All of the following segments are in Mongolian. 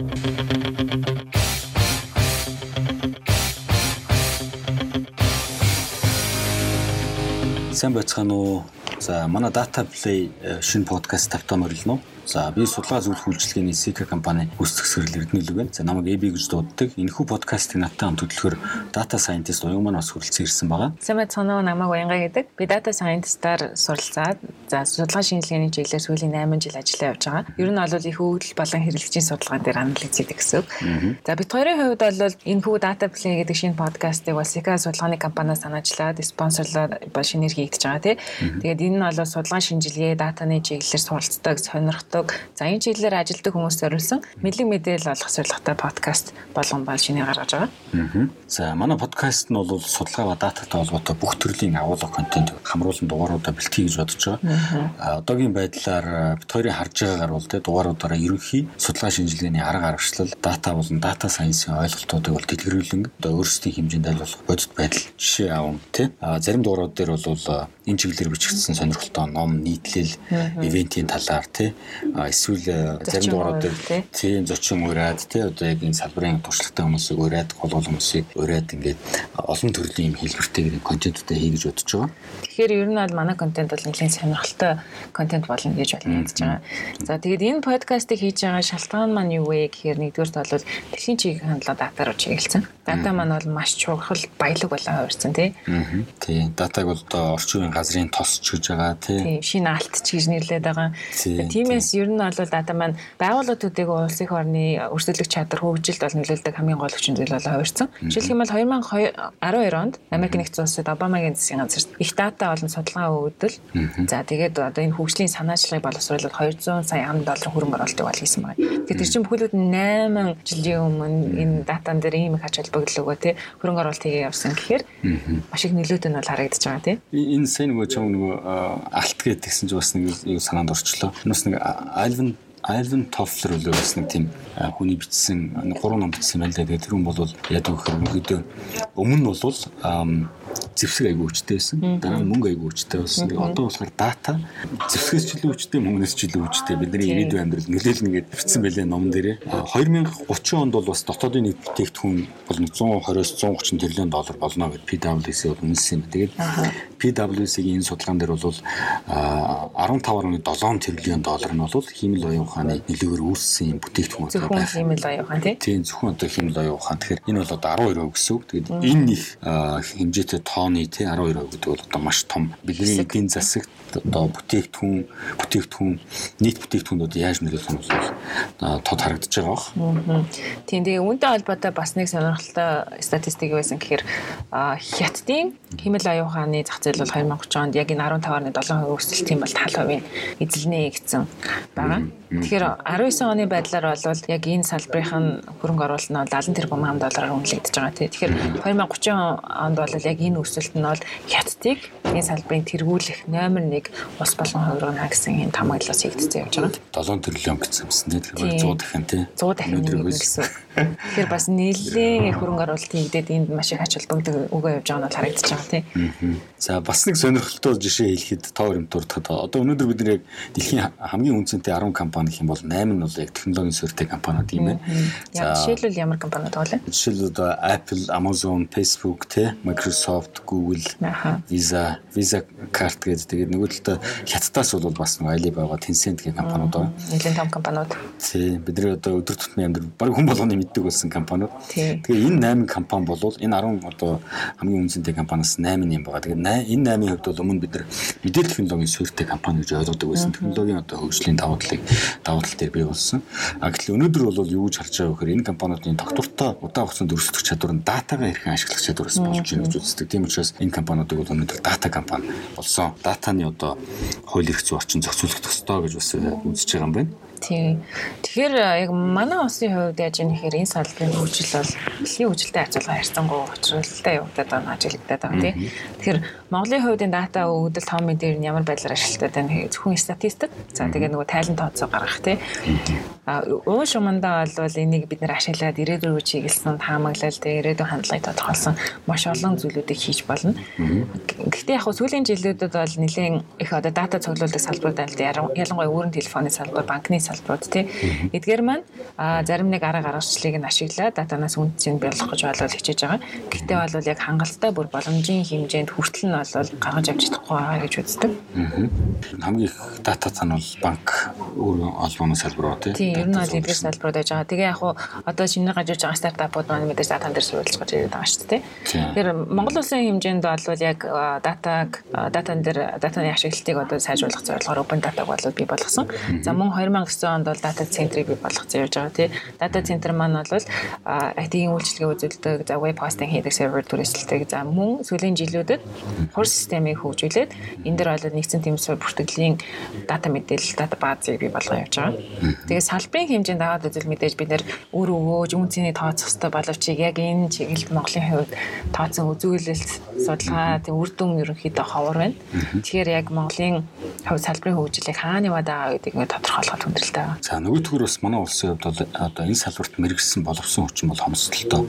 Сайн байцгаана уу? За манай Data Play э, шинэ подкаст тавтаа морилно. За би судалгаа зөвлөх үйлчилгээний Sika компани үүсгэх сэрэл Эрдэнэлэг байна. За намайг AB гэж дууддаг. Энэхүү подкастыг надтай хамт хөтлөхөөр data scientist уян маань бас хүрэлцэн ирсэн байгаа. Сайн байцгаана уу? Намайг Уянга гэдэг. Би data scientist-аар суралцаад за судалгаа шинжилгээний чиглэлээр сүүлийн 8 жил ажиллаа явж байгаа. Ер нь бол их хөгжил болон хэрэглэгчийн судалгаан дээр анализ хийдэг гэсэн. За бид хоёрын хувьд бол энэхүү data play гэдэг шинэ подкастыг бас Sika судалгааны компаниас санаачлаад спонсорлоод ба шинээр хийгдэж байгаа тий. Тэгээд энэ нь бол судалгаа шинжилгээ датаны чиглэлээр суралцдаг, сонирхдаг болдог. За энэ чиглэлээр ажилладаг хүмүүст зориулсан мэдлэг мэдээлэл олох зорилготой подкаст болгон бол шинэ гаргаж байгаа. Аа. За манай подкаст нь бол судалгаа ба дататай холбоотой бүх төрлийн агуулга контент хамруулан дугааруудаа бэлтгэе гэж бодож байгаа. Аа одоогийн байдлаар бид хоёрын харж байгаагаар бол тэ дугааруудаараа ерөнхий судалгаа шинжилгээний арга аргачлал, дата болон дата сайенсийн ойлголтуудыг бол дэлгэрүүлэн одоо өөрсдийн хэмжээнд айлуулах бодит байдал жишээ авам тэ. Зарим дугаарууд дээр бол энэ чиглэлээр бичигдсэн сонирхолтой ном, нийтлэл, ивентийн талаар тэ эсвэл э, зарим дугаарууд тийм зочин ураад тий одоо яг энэ салбарын туршлагатай хүмүүсийг ураад голгол хүмүүсийг ураад ингээд олон төрлийн юм хэлбэртэй контентуудаа хий гэж бодож байгаа. Тэгэхээр ер нь бол манай контент бол нэлээд сонирхолтой контент болно гэж бодож байгаа. За тэгээд энэ подкастыг хийж байгаа шалтгаан маань юу вэ гэхээр нэгдүгээрт бол дэлхийн чиглэл хандлага дата руу чиглэлсэн. Дата маань бол маш чухал баялаг болон хувирсан тий. Тий. Датаг бол одоо орчин үеийн газрын тос ч гэж байгаа тий. Шинэ алт ч гэж нэрлэдэг байгаа. Тиймээс ер нь бол дата маань байгууллагуудыг улс их орны өрсөлдөх чадвар хөгжилд бол нөлөөлдөг хамгийн гол хүчин зүйл болоо хувирсан. Жишээлх юм бол 2012 онд Америк нэгдсэн улсад Обамагийн засгийн газар их дата болон судалгаа өгдөл. За тэгээд одоо энэ хөгжлийн санаачлагыг боловсруулаад 200 сая ам доллар хөрөнгө оруулалтыг бол хийсэн байна. Тэгэхээр тэр чинь бүхэлд 8 жилийн өмнө энэ датан дээр ийм их ач холбогдол өгөө тий хөрөнгө оруулалт хийгээ явсан гэхээр маш их нөлөөт нь бол харагдаж байгаа тий. Энэ сайн нөгөө чам нөгөө алт гэдгсэн чинь бас нэг санаанд орчлоо. Нүс нэг Alvin Alvin Toffler үлээ бас нэг тийм хүний бичсэн гурван ном бичсэн байл да. Тэр хүн бол яг өгөхөр өмнө нь бол зэвсэг айгүй хүчтэй байсан. Дараа нь мөнгө айгүй хүчтэй болсон. Одоо болохоор дата зэвсгээс ч илүү хүчтэй, мөнгнөөс ч илүү хүчтэй. Бидний ирээдүйн амьдрал нөлөөлнө гэдээ бичсэн байлээ номон дээрээ. 2030 онд бол бас дотоодын нийт бүтээгдэхүүн бол 120-оос 130 тэрлэн доллар болно гэд PwC бол үнэлсэн юм. Тэгээд PwC-ийн энэ судалгаан дээр бол 15.7 тэрлэн доллар нь бол хиймэл оюун ухааны нөлөөгөөр үүссэн юм бүтээгдэхүүн. Зөвхөн хиймэл оюун ухаан тийм. Зөвхөн одоо хиймэл оюун ухаан. Тэгэхээр энэ бол одоо 12% гэсэн үг. Тэгээд энэ их хэмжээтэй тооны тий 12% гэдэг бол одоо маш том бидний эдийн засагт одоо бүтээгдэхүүн бүтээгдэхүүн нийт бүтээгдэхүүнүүд яаж нөлөөлөх нь бол тод харагдаж байгаа бох. Тийм тэгээ үүнтэй холбоотой бас нэг сонирхолтой статистик байсан гэхээр хятадын хэмэл аюун хааны зах зээл бол 2030 онд яг энэ 15.7% өсөлт юм бол 70% эзэлнэ гэсэн байгаа. Тэгэхээр 19 оны байдлаар бол яг энэ салбарын хөрөнгө оруулалт нь 70 тэрбум ам доллараар үнэлэгдэж байгаа тий. Тэгэхээр 2030 онд бол яг энэ өсөлт нь бол хятадыг энэ салбарын тэргүүлэх номер 1 ус болон хувиргана гэсэн энэ тамгааллаас хийгдсэн явж байгаа. 7 тэрлэн гэсэн юмсан тий. Тэгэхээр 100 дахин тий. 100 дахин гэсэн. Тэгэхээр бас нийлээ хөрөнгө оруулалт хийгдээд энд маш их ач холбогдол өгөө явж байгаа нь харагдаж байгаа тий. За бас нэг сонирхолтой жишээ хэлэхэд тоо юм дуртахад одоо өнөөдөр бид нэр дэлхийн хамгийн үнцэнтэй 10 компани гэх юм бол 8 нь бол яг технологийн суурьтай компаниуд юм байна. За жишээлбэл ямар компаниуд вэ? Жишээлбэл одоо Apple, Amazon, Facebook тий, Microsoft, Google, Visa, Visa карт гэдэг тэгээд нөгөө талдаа хятадаас бол бас нэг Alibaba, Tencent гэх компаниуд байна. Нэлээд том компаниуд. Тий, бидний одоо өдөр тутмын амьдрал баг хүн болгоны мэддэг болсон компаниуд. Тэгээ энэ 8 компани бол энэ 10 одоо хамгийн үнцэнтэй компаниас 8 юм байгаа. Тэгээ энэ 8-ын хувьд бол өмнө бид нар мэдээлэл технологийн суурьтай компани гэж ойлгодог байсан. Технологийн одоо хөгжлийн давуу талыг давуу тал дээр бий болсон. А гэтэл өнөөдөр бол юу гэж харж байгаа вэ гэхээр энэ компаниудын тогтвортой удаан хугацаанд өрсөлдөх чадвар нь датагаа хэрхэн ашиглах чадвараас болж байна гэж үздэг. Тийм учраас энэ компаниудыг бол өнөөдөр дата компани болсон. Датаны одоо хууль эрх зүйн орчин зохицуулах ёстой гэж бас үзэж байгаа юм байна. Тийм. Тэгэхээр яг манай улсын хувьд яаж юм гэхээр энэ салбарын хөгжил бол дэлхийн хөгжилтэй хацуулга харьцангуй учралтай явагдаад байгаа ажиглагдаад байгаа тийм. Тэгэхээр Монголын хувьд энэ дата өгдөл томын дээр нь ямар байдлаар ашигладаг байна зөвхөн статистик. За тэгээ нөгөө тайлан тооцоо гаргах тийм. А уун шумандаа бол энийг бид нэр ашиглаад ирээдүйн үе чиглэсэн таамаглал тэгээ ирээдүйн хандлагыг тодорхойлсон маш олон зүйлүүдийг хийж болно. Гэхдээ яг сүүлийн жилүүдэд бол нэлээд их одоо дата цуглуулдаг салбарууд аль ялангуяа өөрийн телефоны салбар, банкны салбарууд тий. Эдгээр маань зарим нэг арга аргачлалыг нь ашиглаад датанаас үнцийг бэлгэх гэж болол хичээж байгаа. Гэхдээ бол яг хангалттай бүр боломжийн хэмжээнд хүртэл нь бол гаргаж авч чадахгүй байгаа гэж үздэг. Хамгийн их дата цан бол банк өөр албаны салбар ба тий. Ер нь бол эдгээр салбарууд байж байгаа. Тэгээ яг одоо шинээр гажиж байгаа стартапууд маань мэдээж датан дээр суурилж гарч ирээд байгаа шүү дээ. Тэгэхээр Монгол улсын хэмжээнд бол яг датаг датан дээр датаны ашиглалтыг одоо сайжруулах зорилгоор open data бол бий болгосон. За мөн 2009 онд бол data центрийг бий болгоцсон явж байгаа тий. Data центр маань бол IT-ийн үйлчилгээ үзүүлдэг, за web hosting хийдэг сервер түрээсэлдэг. За мөн сүүлийн жилүүдэд хур системийг хөгжүүлээд энэ дээр бол нэгдсэн тэм бүртгэлийн дата мэдээлэл дата баазыг бий болгоо явж байгаа. Тэгээ салбарын хэмжээнд аваад үзэл мэдээж бид нэр өөр өвөөж үнцний тооцох хэрэгтэй боловч яг энэ чиглэлд Монголын хувьд тооцсон үзүүлэлт судалгаа тийм үр дүн ерөнхийдөө ховор байна. Тэгэхээр яг Монголын хувь салбарын хөгжлийг хаана яваад байгаа гэдгийг тодорхойлоход хүндрэлтэй байна. За нөгөөдгөр бас манай улсын хувьд бол одоо энэ салбарт мэрэгсэн боловсон хүчин бол хомсдолтой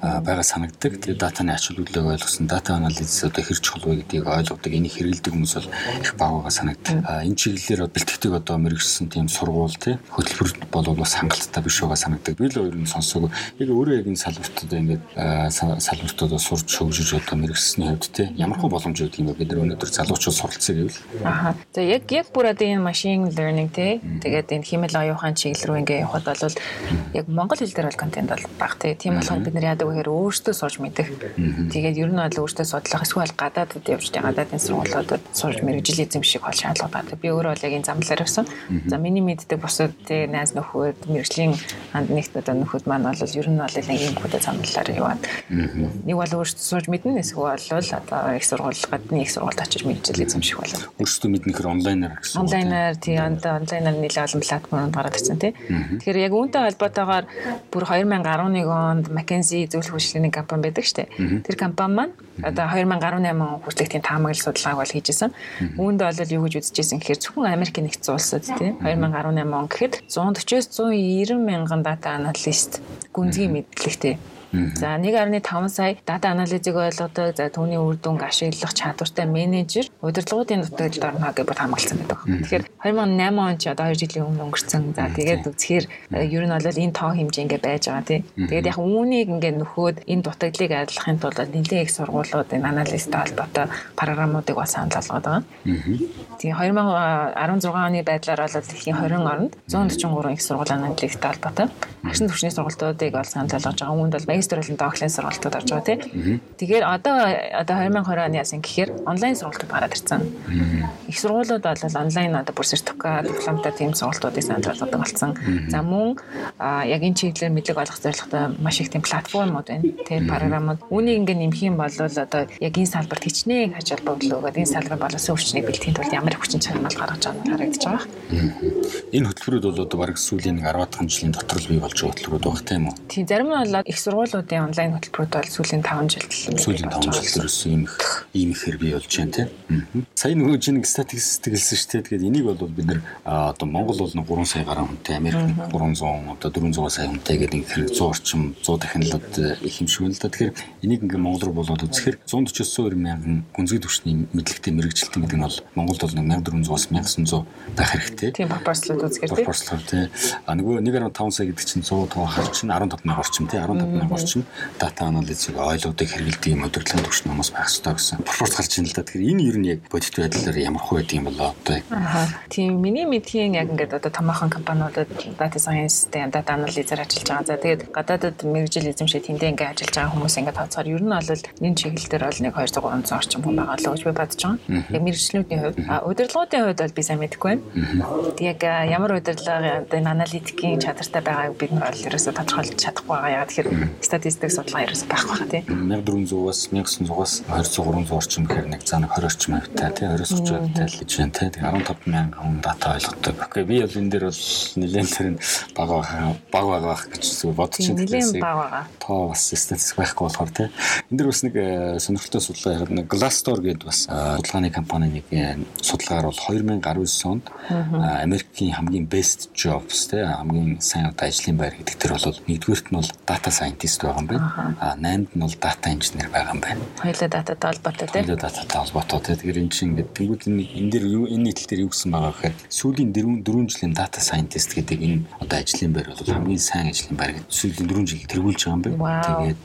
байгаа санагддаг. Тэгээд датаны ач холбогдлыг ойлгосон дата анализ одоо хэр чухал вэ гэдгийг ойлгодог. Энийг хэрэгэлдэг хүмүүс бол их бага байгаа санагддаг. Энэ чиглэлээр бэлтгэдэг одоо мэрэгсэн тийм сургууль тий хөтөлбөр бол бас хангалттай биш байгаа санагддаг. Би л өөр нь сонсоогүй. Яг өөрөө яг энэ салбарт одоо ингээд салбарт одоо сурч хөгжиж одоо мэрэгсний хувьд тий ямар хөө боломж өгдөг юм бэ? Бид нар өнөөдөр залуучууд суралцсан гэвэл. Аа. За яг яг бүр одоо энэ machine learning тий тэгээд энэ химэл оюухан чиглэл рүү ингээ явхад бол яг монгол хэл дээр бол контент бол баг тий. Тийм болохоор бид нар яадаг гэхээр өөрсдөө сурж мэдэх. Тэгээд ер нь бол өөртөө судлах эсвэл гадаадд явж гадаадын сургуулиудад сурж мэрэгжил эзэмших бол шаардлага байна. Би өөрөө бол яг энэ замлаар явсан. За миний мэддэг бусад тий найз нөхөд мэрэгжлийн ханд нэгт одоо нөхөд маань бол ер нь бол нэг юм хөдөө замлаар яваад нэг бол өөрсдөө сурж мэднэ эсвэл одоо их сургууль гадны их сургуульд очиж мэрэгжил эзэмших болов. Өөрсдөө мэднэхэр онлайнаар гэсэн. Онлайнаар тий онлайнаар нэлээд олон платформонд гараад ирсэн тий. Тэгэхээр яг үүнтэй холбоотойгоор бүр 2011 онд McKinsey зөвлөх хөшлийн компани байдаг штэ. Тэр компани маань одоо 2018 он хүртэлх тийм таамаглал судалгааг бол хийжсэн. Үүнд бол юу гэж үзэжсэн гэхээр зөвхөн Америк нэгдсэн улсад тий 2018 он гэхэд 140-с 190 мянган дата аналист гүнзгий мэдлэгтэй За 1.5 сая дата анализыг ойлгодог, за түүний үр дүнг ашиглах чадвартай менежер удирдлагуудын нутагт орно гэж хамгаалсан байдаг. Тэгэхээр 2008 он ч одоо 2 жилийн өмнө өнгөрцөн. За тэгээд үзэхээр э, ер нь бол энэ тоо хэмжээ ингээ байж байгаа тий. Тэгээд яг үүнийг ингээ нөхөөд энэ дутагдлыг арилгахын тулд нэлээд их сургуулиуд энэ анализтай холбоотой програмуудыг бас санал болгоод байгаа. Тэгээ 2016 оны байдлаар бол дэлхийн 20 оронд 143 их сургууль анализтай холбоотой агшин төвчний сургалтуудыг бол санал болгож байгаа. Үүнд бол магистр болон докторийн сургалтууд орж байгаа тий. Тэгэхээр одоо одоо 2020 оны яасан гэхээр онлайн сургалтууд гараад ирсэн. Их сургуулиуд бол онлайн одоо бүр сертификат, дипломтой тийм сургалтуудыг санал болгодог болсон. За мөн яг энэ чиглэлээр мэдлэг олох зорилготой маш их тийм платформуд байна. Тийм програмууд. Үүнийг ингээ нэмэх юм бол одоо яг энэ салбарт хичнээн хач холбогдлоо өгөөд энэ салбарын боловсон хүчнийг бэлтгэхийн тулд ямар хүчин чармал гаргаж байгаа нь харагдаж байгаа. Энэ хөтөлбөрүүд бол одоо бараг сүүлийн 10 дахь жилийн дотор л бий болж байгаа хөтөлбөрүүд баг тийм үү? Тийм зарим нь бол их сургууль сургуулиудын онлайн хөтөлбөрүүд бол сүүлийн 5 жилд сүүлийн 5 жилд ерөөс ийм их ийм ихээр бий болж байна тийм. Сая нөгөө чинь статистик хэлсэн шүү дээ. Тэгээд энийг бол бид нэр одоо Монгол бол 3 сая гаруй хүнтэй, Америк 300 одоо 400 сая хүнтэй гэдэг ингээд 100 орчим 100 дахинлаад их юм шиг байна л да. Тэгэхээр энийг ингээд Монгол руу болоод үзэхээр 140 мянган гүнзгий төвчний мэдлэгтэй мэрэгчлэлтэн гэдэг нь бол Монголд бол 1400-аас 1900 байх хэрэгтэй. Тийм пропорцлууд үзэхээр тийм. Пропорцлууд тийм. А нөгөө 1.5 сая гэдэг чинь 100 тоо харчин 15 мянга орчим тийм 15 орчим дата анализыг ойлуудыг хэрэглэдэг юм удирдлагын төвчний хүмүүс байх хэрэгтэй гэсэн пропорц гарч ийн л да. Тэгэхээр энэ ер нь яг бодит байдлаар ямар хөө байдаг юм болоо одоо. Аа. Тийм миний мэдхийн яг ингээд одоо томоохон компаниудад data science-тэй data анализаар ажиллаж байгаа. За тэгээд гадаадад мэрэгжил эзэмшээ тэндээ ингээд ажиллаж байгаа хүмүүс ингээд тооцохоор ер нь бол энэ чиглэл дээр бол нэг 200 300 орчим хүн байгаа л гэж би бодож байгаа. Яг мэрэгчлүүдийн хувьд удирдлагуудын хувьд бол би сайн мэдэхгүй байна. Яг ямар удирдлага энэ аналитикийн чадвартай байгааг бид нар бол ерөөсө тодорхойлж чадахгүй байгаа. Яг тэгэхээр статистик судалгаа ерөөсөй байхгүй байна тийм. 1400-аас 1900-аас 200 300 орчим гэхээр нэг нэг 20 орчим хувьтай тийм 20 30 хувьтай л гэж байна тийм. 15 мянган хүн дата ойлгодог. Окей би бол энэ дээр бол нэлээд тэр нь бага бага бага байх гэж бодож байна. Нэлээд бага байгаа. Тоо бас статистик байхгүй болохоор тийм. Энд дэр бас нэг э, сонирхолтой судалгаа ярих нэг Glassdoor гэдэг бас э, судалгааны компани нэг э, судалгаагаар бол 2019 онд Америкийн хамгийн best jobs тийм хамгийн сайн одоо ажлын байр гэдэг тэр бол нэгдүгээрт нь бол data scientist журналист байгаа юм байна. А 8-нд нь бол дата инженер байгаа юм байна. Хоёулаа дататай холбоотой тийм. Хоёулаа дататай холбоотой тийм. Тэгэхээр энэ чинь ингээд тэнгууд энэ дээр энэ нийтлэл дээр юу гэсэн байгаа гэхээр сүүлийн 4 4 жилийн дата сайентист гэдэг энэ одоо ажлын байр бол хамгийн сайн ажлын байр гэж сүүлийн 4 жил тэргүүлж байгаа юм байна. Тэгээд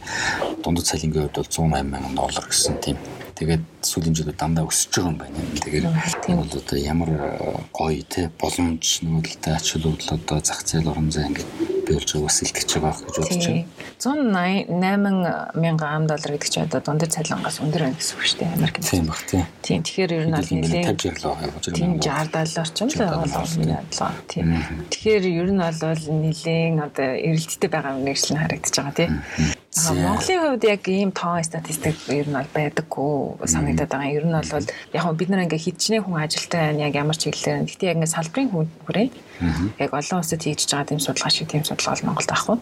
дундад цалингийн хувьд бол 108 сая доллар гэсэн тийм Тэгээд сүүлийн жилүүд дандаа өсөж байгаа юм байна. Тэгээд тийм бол одоо ямар гоё те боломж нүүдэлтэй ач холбогдол одоо зах зээл орон зай ингээд биелж байгаа бас илтгэж байгаа гэж бодож байна. 188 мянган ам доллар гэдэг чинь одоо дундад цалингаас өндөр байна гэсэн үг шүү дээ Америкт. Тийм баг тийм. Тийм тэгэхээр ер нь бол нэлээд 50 жирлөө явж байгаа. Тийм 60 доллар ч юм л бодлоо. Тийм. Тэгэхээр ер нь бол нэлээд одоо эрэлттэй байгаа л харагдаж байгаа тийм. Монголын хувьд яг ийм тоон статистик ер нь бол байдаггүй санагдаад байгаа. Ер нь бол яг бид нар ингээ хидчнээ хүн ажилтаа яг ямар чиглэлээр. Гэхдээ яг ингээ салбарын хүн хүрээ. Яг олон улсад хийж байгаа тийм судалгаа шиг тийм судалгаа бол Монголд авахгүй.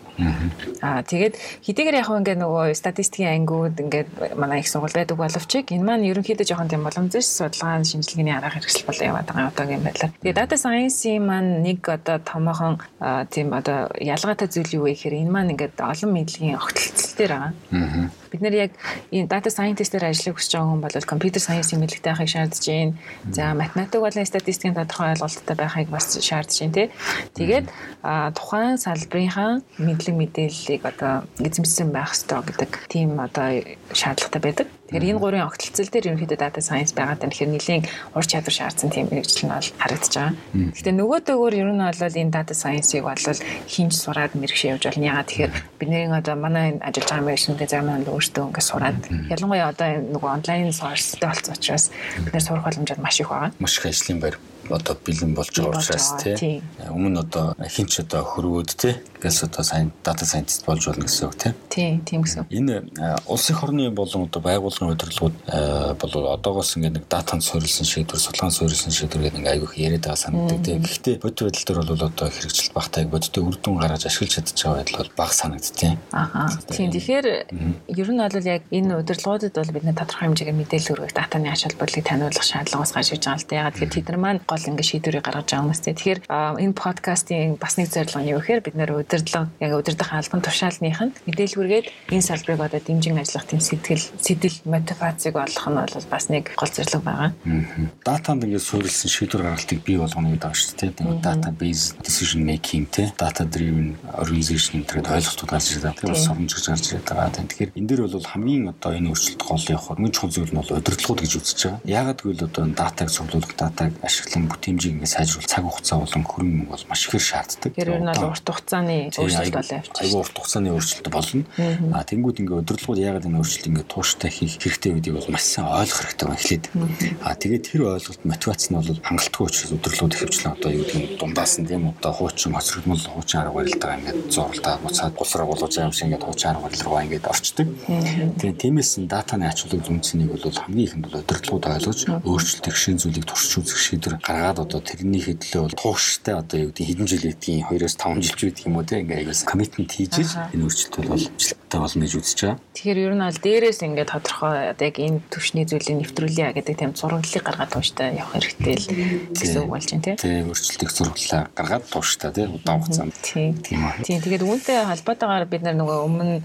Аа тэгээд хэдийгээр яг ингээ нөгөө статистикийн ангиуд ингээ манай их сургууль байдаг боловч энэ маань ерөнхийдөө жоохон тийм боломжтой судалгаа шинжилгээний арга хэрэгсэл бол яваад байгаа одоогийн байдлаар. Тэгээд data science-ийн маань нэг одоо томоохон тийм одоо ялгаатай зүйл юу вэ гэхээр энэ маань ингээ олон мэдлэгийн огтлцол дээр байгаа. Бид нэр яг энэ data scientist-ээр ажиллах хүсэж байгаа хүн бол computer science-ийн мэдлэгтэй байхыг шаардж байна. За математик болон статистикийн тодорхой ойлголттой байхыг бас шаардж байна тий. Тэгээд тухайн салбарынхаа мэдлэг мэдээллийг одоо эзэмшсэн байх ёстой гэдэг тийм одоо шаардлагатай байдаг. Тэгэхээр энэ гурван огтлцол дээр ерөнхийдөө data science байгаад байна. Тэгэхээр нэлийн ур чадвар шаардсан тийм мэрэгжил нь бол харагдаж байгаа. Гэхдээ нөгөө дөөгөр ер нь бол энэ data science-ыг бол хинж сураад мэрэгшээ явж болно. Ягаад тэгэхээр бидний одоо манай ажиллаж байгаа мэрэгчнүүдээ зарим нь өөртөө ингээд сураад ялангуяа одоо нөгөө онлайн source-тэй болсон учраас бид нэр сурах боломжууд маш их байгаа. Маш их ажлын байр одоо бэлэн болж байгаа учраас тий. Өмнө одоо хинч одоо хөрвөөд тий. Гэс одоо сайн дата сайентист болж болно гэсэн үг тий. Тий, тийм гэсэн. Энэ улс их орны болон одоо байгууллагын удирдлагууд бол одоогоос ингээд нэг датанд суурилсан шийдвэр, судалгаанд суурилсан шийдвэр гэдэг ингээд айгүйх яриад байгаа санагддаг тий. Гэхдээ бодит байдал дээр бол одоо хэрэгжилт багтайг бодиттой үр дүн гаргаж ашиглаж чадчих байгаа байдал бол бага санагдтiin. Аа. Тийм. Тэгэхээр ер нь бол яг энэ удирдлагуудад бол бид нэ тодорхой хэмжээгээр мэдээлэл өргөх датаны ач холбогдлыг таниулах шаардлагаас гарч иж байгаа л да. Яг тэгэхээр тэд нар маань гол ингээд шийдвэрийг гаргаж байгаа юмс. Тэгэхээр энэ подкастын бас нэг зорилго нь юу гэхээр бид нэр удирдлага яг удирдах албан тушаалных нь мэдээлгүргээд энэ салбарыг одоо дэмжин ажиллах тийм сэтгэл сэтэл мотивацийг олох нь бол бас нэг гол зорилго байгаа. Датанд ингээд суурилсан шийдвэр гаргалтыг бий болгоно гэдэг байна шүү дээ. Data based decision making те data driven organization гэдэг ойлголтууд гарч ирээд байгаа. Тэгэхээр соромж гэж гарч ирээд байгаа. Тэгэхээр энэ дээр бол хамгийн одоо энэ өөрчлөлт гол явах хамгийн чухал зүйл нь бол удирдлагууд гэж үзэж байгаа. Яагаад гэвэл одоо датаг цуглуулах, датаг ашиглан бүтэмжийг ингээд сайжруулах цаг хугацаа болон хөрөнгө бол маш ихээр шаарддаг. Тэр нь бол урт хугацааны өөрчлөлт болоо явчих. Айгуу урт хугацааны өөрчлөлт болно. А тэнгууд ингээд удирдлагууд яагаад энэ өөрчлөлт ингээд тууштай хийх хэрэгтэй гэдгийг бол маш сайн ойлгох хэрэгтэй байна эхлээд. А тэгээд тэр ойлголт мотивац нь бол хангалтгүй учраас удирдлагууд ихэвчлэн одоо юу гэдэг нь дундаас нь тийм одоо хуучин хоцрогдмол хуучин арга барилтаа ингээд зурлаа буцаад гусраа болгож байгаа юм шиг ингээд хуучин арга барил руу ингээд орчдөг. Тэгээд тиймээс нь датаны ач холбогдол үнцнийг бол хамгийн ихэнд бол удирдлагууд ойлгож өөрчлөлтийг шин зүйлийг туршиж үзэх шийдвэр гаргаад одоо тэрний хэдлээ бол тууштай одоо юу гэдэг хэдэн жил гэдгийг 2-5 жил ч гэдэг юм уу те ингээ аягаас коммитмент хийж энэ өөрчлөлт бол ажилттай болно гэж үзэж байгаа. Тэгэхээр ер нь бол дээрээс ингээ тодорхой яг энэ төвшний зүйлийг нэвтрүүлье гэдэг тийм зураглалыг гаргаад тууштай явах хэрэгтэй л гэсэн үг болж байна те. Тийм өөрчлөлтийг зураглалаа гаргаад тууштай те удаан хугацаанд. Тийм. Тийм тэгээд үүнтэй холбоотойгоор бид нар нөгөө өмнө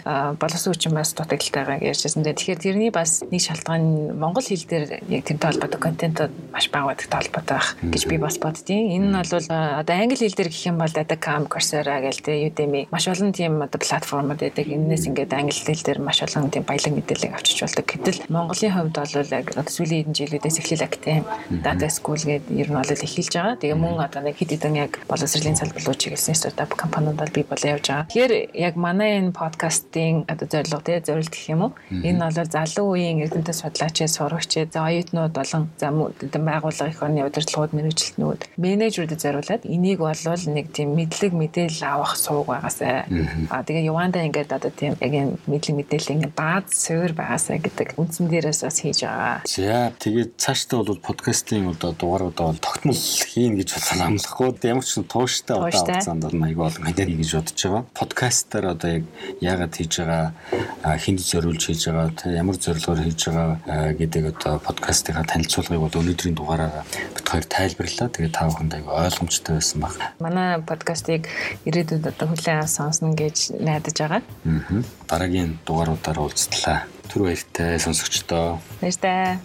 боловсон хүчин бас дутагдaltaйгаа ярьжсэн. Тэгэхээр тэрний бас нэг шалтгаан монгол хэл дээр яг тэмтэй холбоотой контентууд маш бага байдаг толботой байх гэж би бас боддیں۔ Энэ нь бол одоо англи хэл дээр гэх юм бол Adacam, Coursera гээл тэ Udemy маш олон тийм одоо платформуд байдаг. Энээс ингээд англи хэл дээр маш олон тийм баялаг мэдээлэл авчиж болдог. Гэтэл Монголын хувьд бол яг сүүлийн хэдэн жилүүдээс эхлэл актем Data School гэдэг ер нь бол эхэлж байгаа. Тэгээ мөн одоо нэг хэд хэдэн яг боловсролын салбарлуу чиглэсэн стартап компаниуд бол бий болоо явж байгаа. Тэгэхээр яг манай энэ подкастын одоо зорилго тий зорилт гэх юм уу? Энэ бол залуу үеийн эрдэнэт судлаач, сурагч, за оюутнууд болон за байгууллага их орны удирдлагууд мэрэгчлэтнүүд менежерүүдэд зориулаад энийг бол нэг тийм мэдлэг мэдээлэл авах сууг байгаасай. Аа тэгээ Яванда ингээд одоо тийм яг энэ мэдлэг мэдээлэл ингээд бааз суур байгаасай гэдэг үндсэн дээрээс бас хийж байгаа. За тэгээд цаашдаа бол подкастын одоо дугааруудаа бол тогтмол хийн гэж бодлоо амлахгүй. Ямар ч тууштай одоо хугацаанд бол аягүй олон мэдээ гэж бодож байгаа. Подкастер одоо яг яагаад хийж байгаа хинд зориулж хийж байгаа ямар зорилгоор хийж байгаа гэдэг одоо подкастынхаа танилцуулгыг бол өнөөдрийн дугаараараа хоёр тайлбарлаа. Тэгээ та бүхэнд аягүй ойлгомжтой байсан баг. Манай подкастыг ирээдүйд одоо хүлээн авсан сонсно гэж найдаж байгаа. Аа. Дараагийн дугааруудаар уулзтлаа. Түр баяртай сонсогчдоо. Баяртай.